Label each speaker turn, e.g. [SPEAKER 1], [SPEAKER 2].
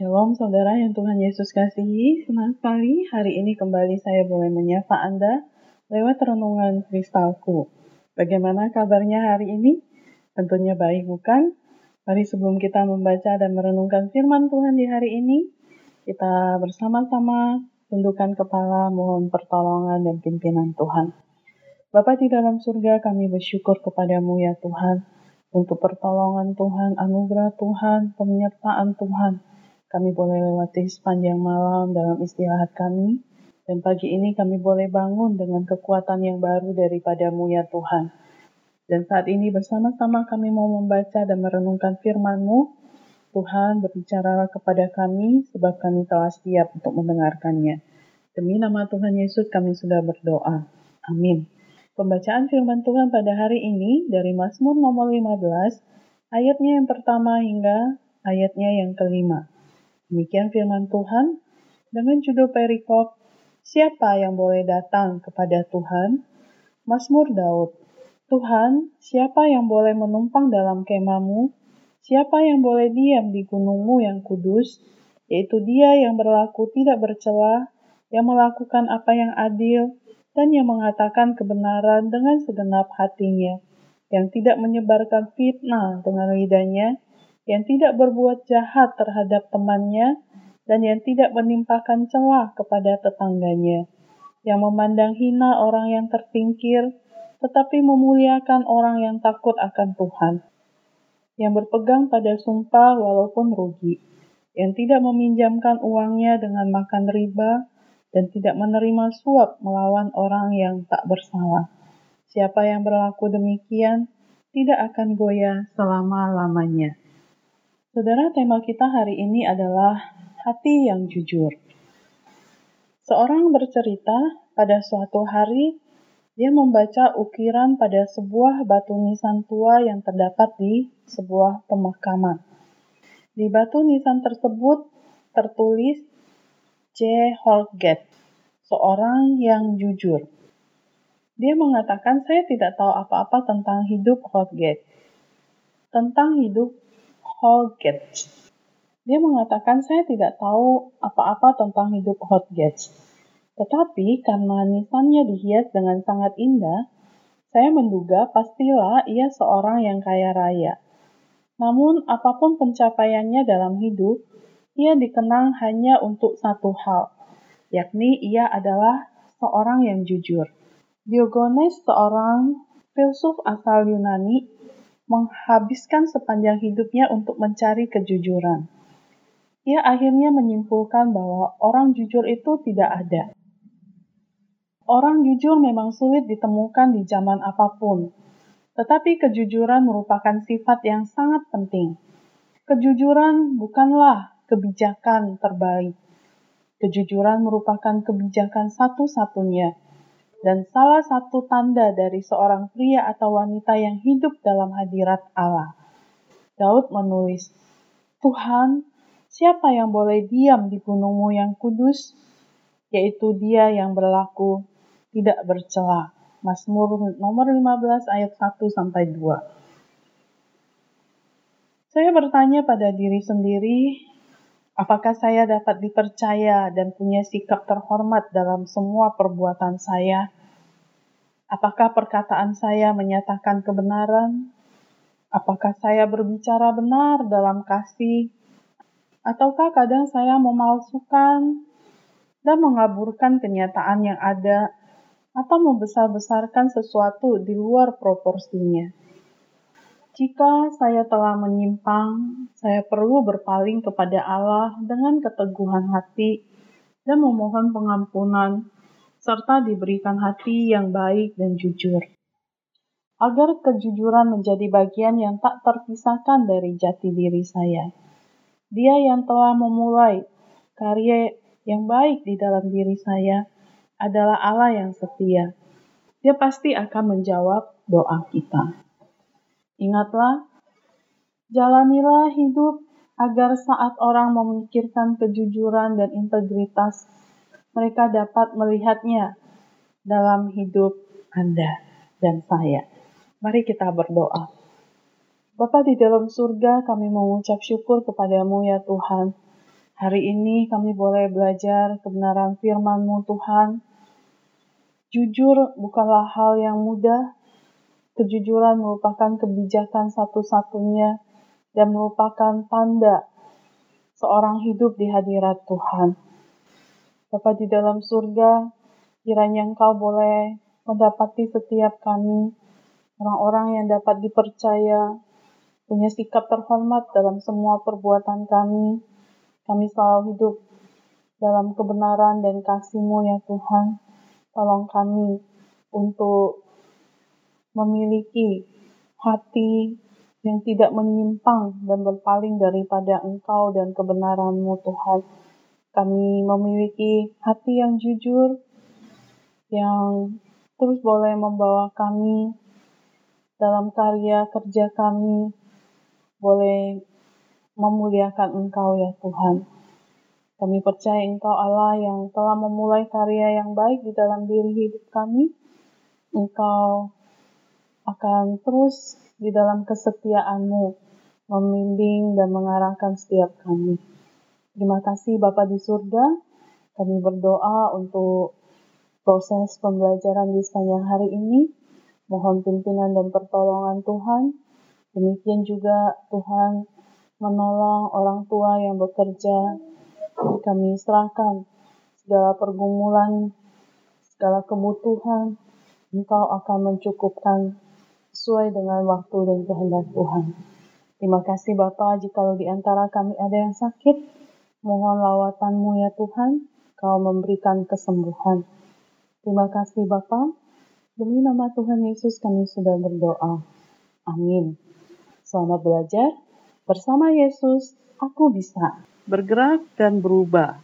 [SPEAKER 1] Shalom saudara yang Tuhan Yesus kasihi, senang sekali hari ini kembali saya boleh menyapa Anda lewat renungan kristalku. Bagaimana kabarnya hari ini? Tentunya baik bukan? Mari sebelum kita membaca dan merenungkan firman Tuhan di hari ini, kita bersama-sama tundukkan kepala mohon pertolongan dan pimpinan Tuhan. Bapa di dalam surga kami bersyukur kepadamu ya Tuhan, untuk pertolongan Tuhan, anugerah Tuhan, penyertaan Tuhan, kami boleh lewati sepanjang malam dalam istirahat kami, dan pagi ini kami boleh bangun dengan kekuatan yang baru daripadamu ya Tuhan. Dan saat ini bersama-sama kami mau membaca dan merenungkan firman-Mu. Tuhan berbicara kepada kami sebab kami telah siap untuk mendengarkannya. Demi nama Tuhan Yesus kami sudah berdoa. Amin. Pembacaan firman Tuhan pada hari ini dari Mazmur nomor 15, ayatnya yang pertama hingga ayatnya yang kelima. Demikian firman Tuhan dengan judul perikop Siapa yang boleh datang kepada Tuhan? Mazmur Daud Tuhan, siapa yang boleh menumpang dalam kemamu? Siapa yang boleh diam di gunungmu yang kudus? Yaitu dia yang berlaku tidak bercela, yang melakukan apa yang adil, dan yang mengatakan kebenaran dengan segenap hatinya, yang tidak menyebarkan fitnah dengan lidahnya, yang tidak berbuat jahat terhadap temannya, dan yang tidak menimpakan celah kepada tetangganya, yang memandang hina orang yang terpingkir, tetapi memuliakan orang yang takut akan Tuhan, yang berpegang pada sumpah walaupun rugi, yang tidak meminjamkan uangnya dengan makan riba, dan tidak menerima suap melawan orang yang tak bersalah. Siapa yang berlaku demikian tidak akan goyah selama-lamanya. Saudara, tema kita hari ini adalah hati yang jujur. Seorang bercerita pada suatu hari dia membaca ukiran pada sebuah batu nisan tua yang terdapat di sebuah pemakaman. Di batu nisan tersebut tertulis J. Holgate, seorang yang jujur. Dia mengatakan, saya tidak tahu apa-apa tentang hidup Holgate. Tentang hidup Holgate. Dia mengatakan saya tidak tahu apa-apa tentang hidup Holgate. Tetapi karena nisannya dihias dengan sangat indah, saya menduga pastilah ia seorang yang kaya raya. Namun apa pun pencapaiannya dalam hidup, ia dikenang hanya untuk satu hal, yakni ia adalah seorang yang jujur. Diogenes seorang filsuf asal Yunani menghabiskan sepanjang hidupnya untuk mencari kejujuran. Ia akhirnya menyimpulkan bahwa orang jujur itu tidak ada. Orang jujur memang sulit ditemukan di zaman apa pun, tetapi kejujuran merupakan sifat yang sangat penting. Kejujuran bukanlah kebijakan terbaik. Kejujuran merupakan kebijakan satu-satunya dan salah satu tanda dari seorang pria atau wanita yang hidup dalam hadirat Allah. Daud menulis, Tuhan, siapa yang boleh diam di gunungmu yang kudus? Yaitu dia yang berlaku tidak bercela. Mazmur nomor 15 ayat 1 sampai 2. Saya bertanya pada diri sendiri, apakah saya dapat dipercaya dan punya sikap terhormat dalam semua perbuatan saya? Apakah perkataan saya menyatakan kebenaran? Apakah saya berbicara benar dalam kasih? Ataukah kadang saya memalsukan dan mengaburkan kenyataan yang ada atau membesar-besarkan sesuatu di luar proporsinya? Jika saya telah menyimpang, saya perlu berpaling kepada Allah dengan keteguhan hati dan memohon pengampunan serta diberikan hati yang baik dan jujur. Agar kejujuran menjadi bagian yang tak terpisahkan dari jati diri saya. Dia yang telah memulai karya yang baik di dalam diri saya adalah Allah yang setia. Dia pasti akan menjawab doa kita. Ingatlah, jalanilah hidup agar saat orang memikirkan kejujuran dan integritas mereka dapat melihatnya dalam hidup Anda dan saya. Mari kita berdoa. Bapa di dalam surga, kami mengucap syukur kepadamu ya Tuhan. Hari ini kami boleh belajar kebenaran firman-Mu Tuhan. Jujur bukanlah hal yang mudah. Kejujuran merupakan kebijakan satu-satunya dan merupakan tanda seorang hidup di hadirat Tuhan. Bapak di dalam surga, kiranya Engkau boleh mendapati setiap kami orang-orang yang dapat dipercaya, punya sikap terhormat dalam semua perbuatan kami, kami selalu hidup dalam kebenaran dan kasih-Mu ya Tuhan. Tolong kami untuk memiliki hati yang tidak menyimpang dan berpaling daripada Engkau dan kebenaran-Mu Tuhan. Kami memiliki hati yang jujur, yang terus boleh membawa kami dalam karya kerja kami, boleh memuliakan Engkau ya Tuhan. Kami percaya Engkau Allah yang telah memulai karya yang baik di dalam diri hidup kami. Engkau akan terus di dalam kesetiaan-Mu membimbing dan mengarahkan setiap kami. Terima kasih Bapak di surga. Kami berdoa untuk proses pembelajaran di sepanjang hari ini. Mohon pimpinan dan pertolongan Tuhan. Demikian juga Tuhan menolong orang tua yang bekerja. Kami serahkan segala pergumulan, segala kebutuhan, Engkau akan mencukupkan sesuai dengan waktu dan kehendak Tuhan. Terima kasih Bapak, jika di antara kami ada yang sakit, mohon lawatanmu ya Tuhan, Kau memberikan kesembuhan. Terima kasih Bapak, demi nama Tuhan Yesus kami sudah berdoa. Amin. Selamat belajar. Bersama Yesus, aku bisa bergerak dan berubah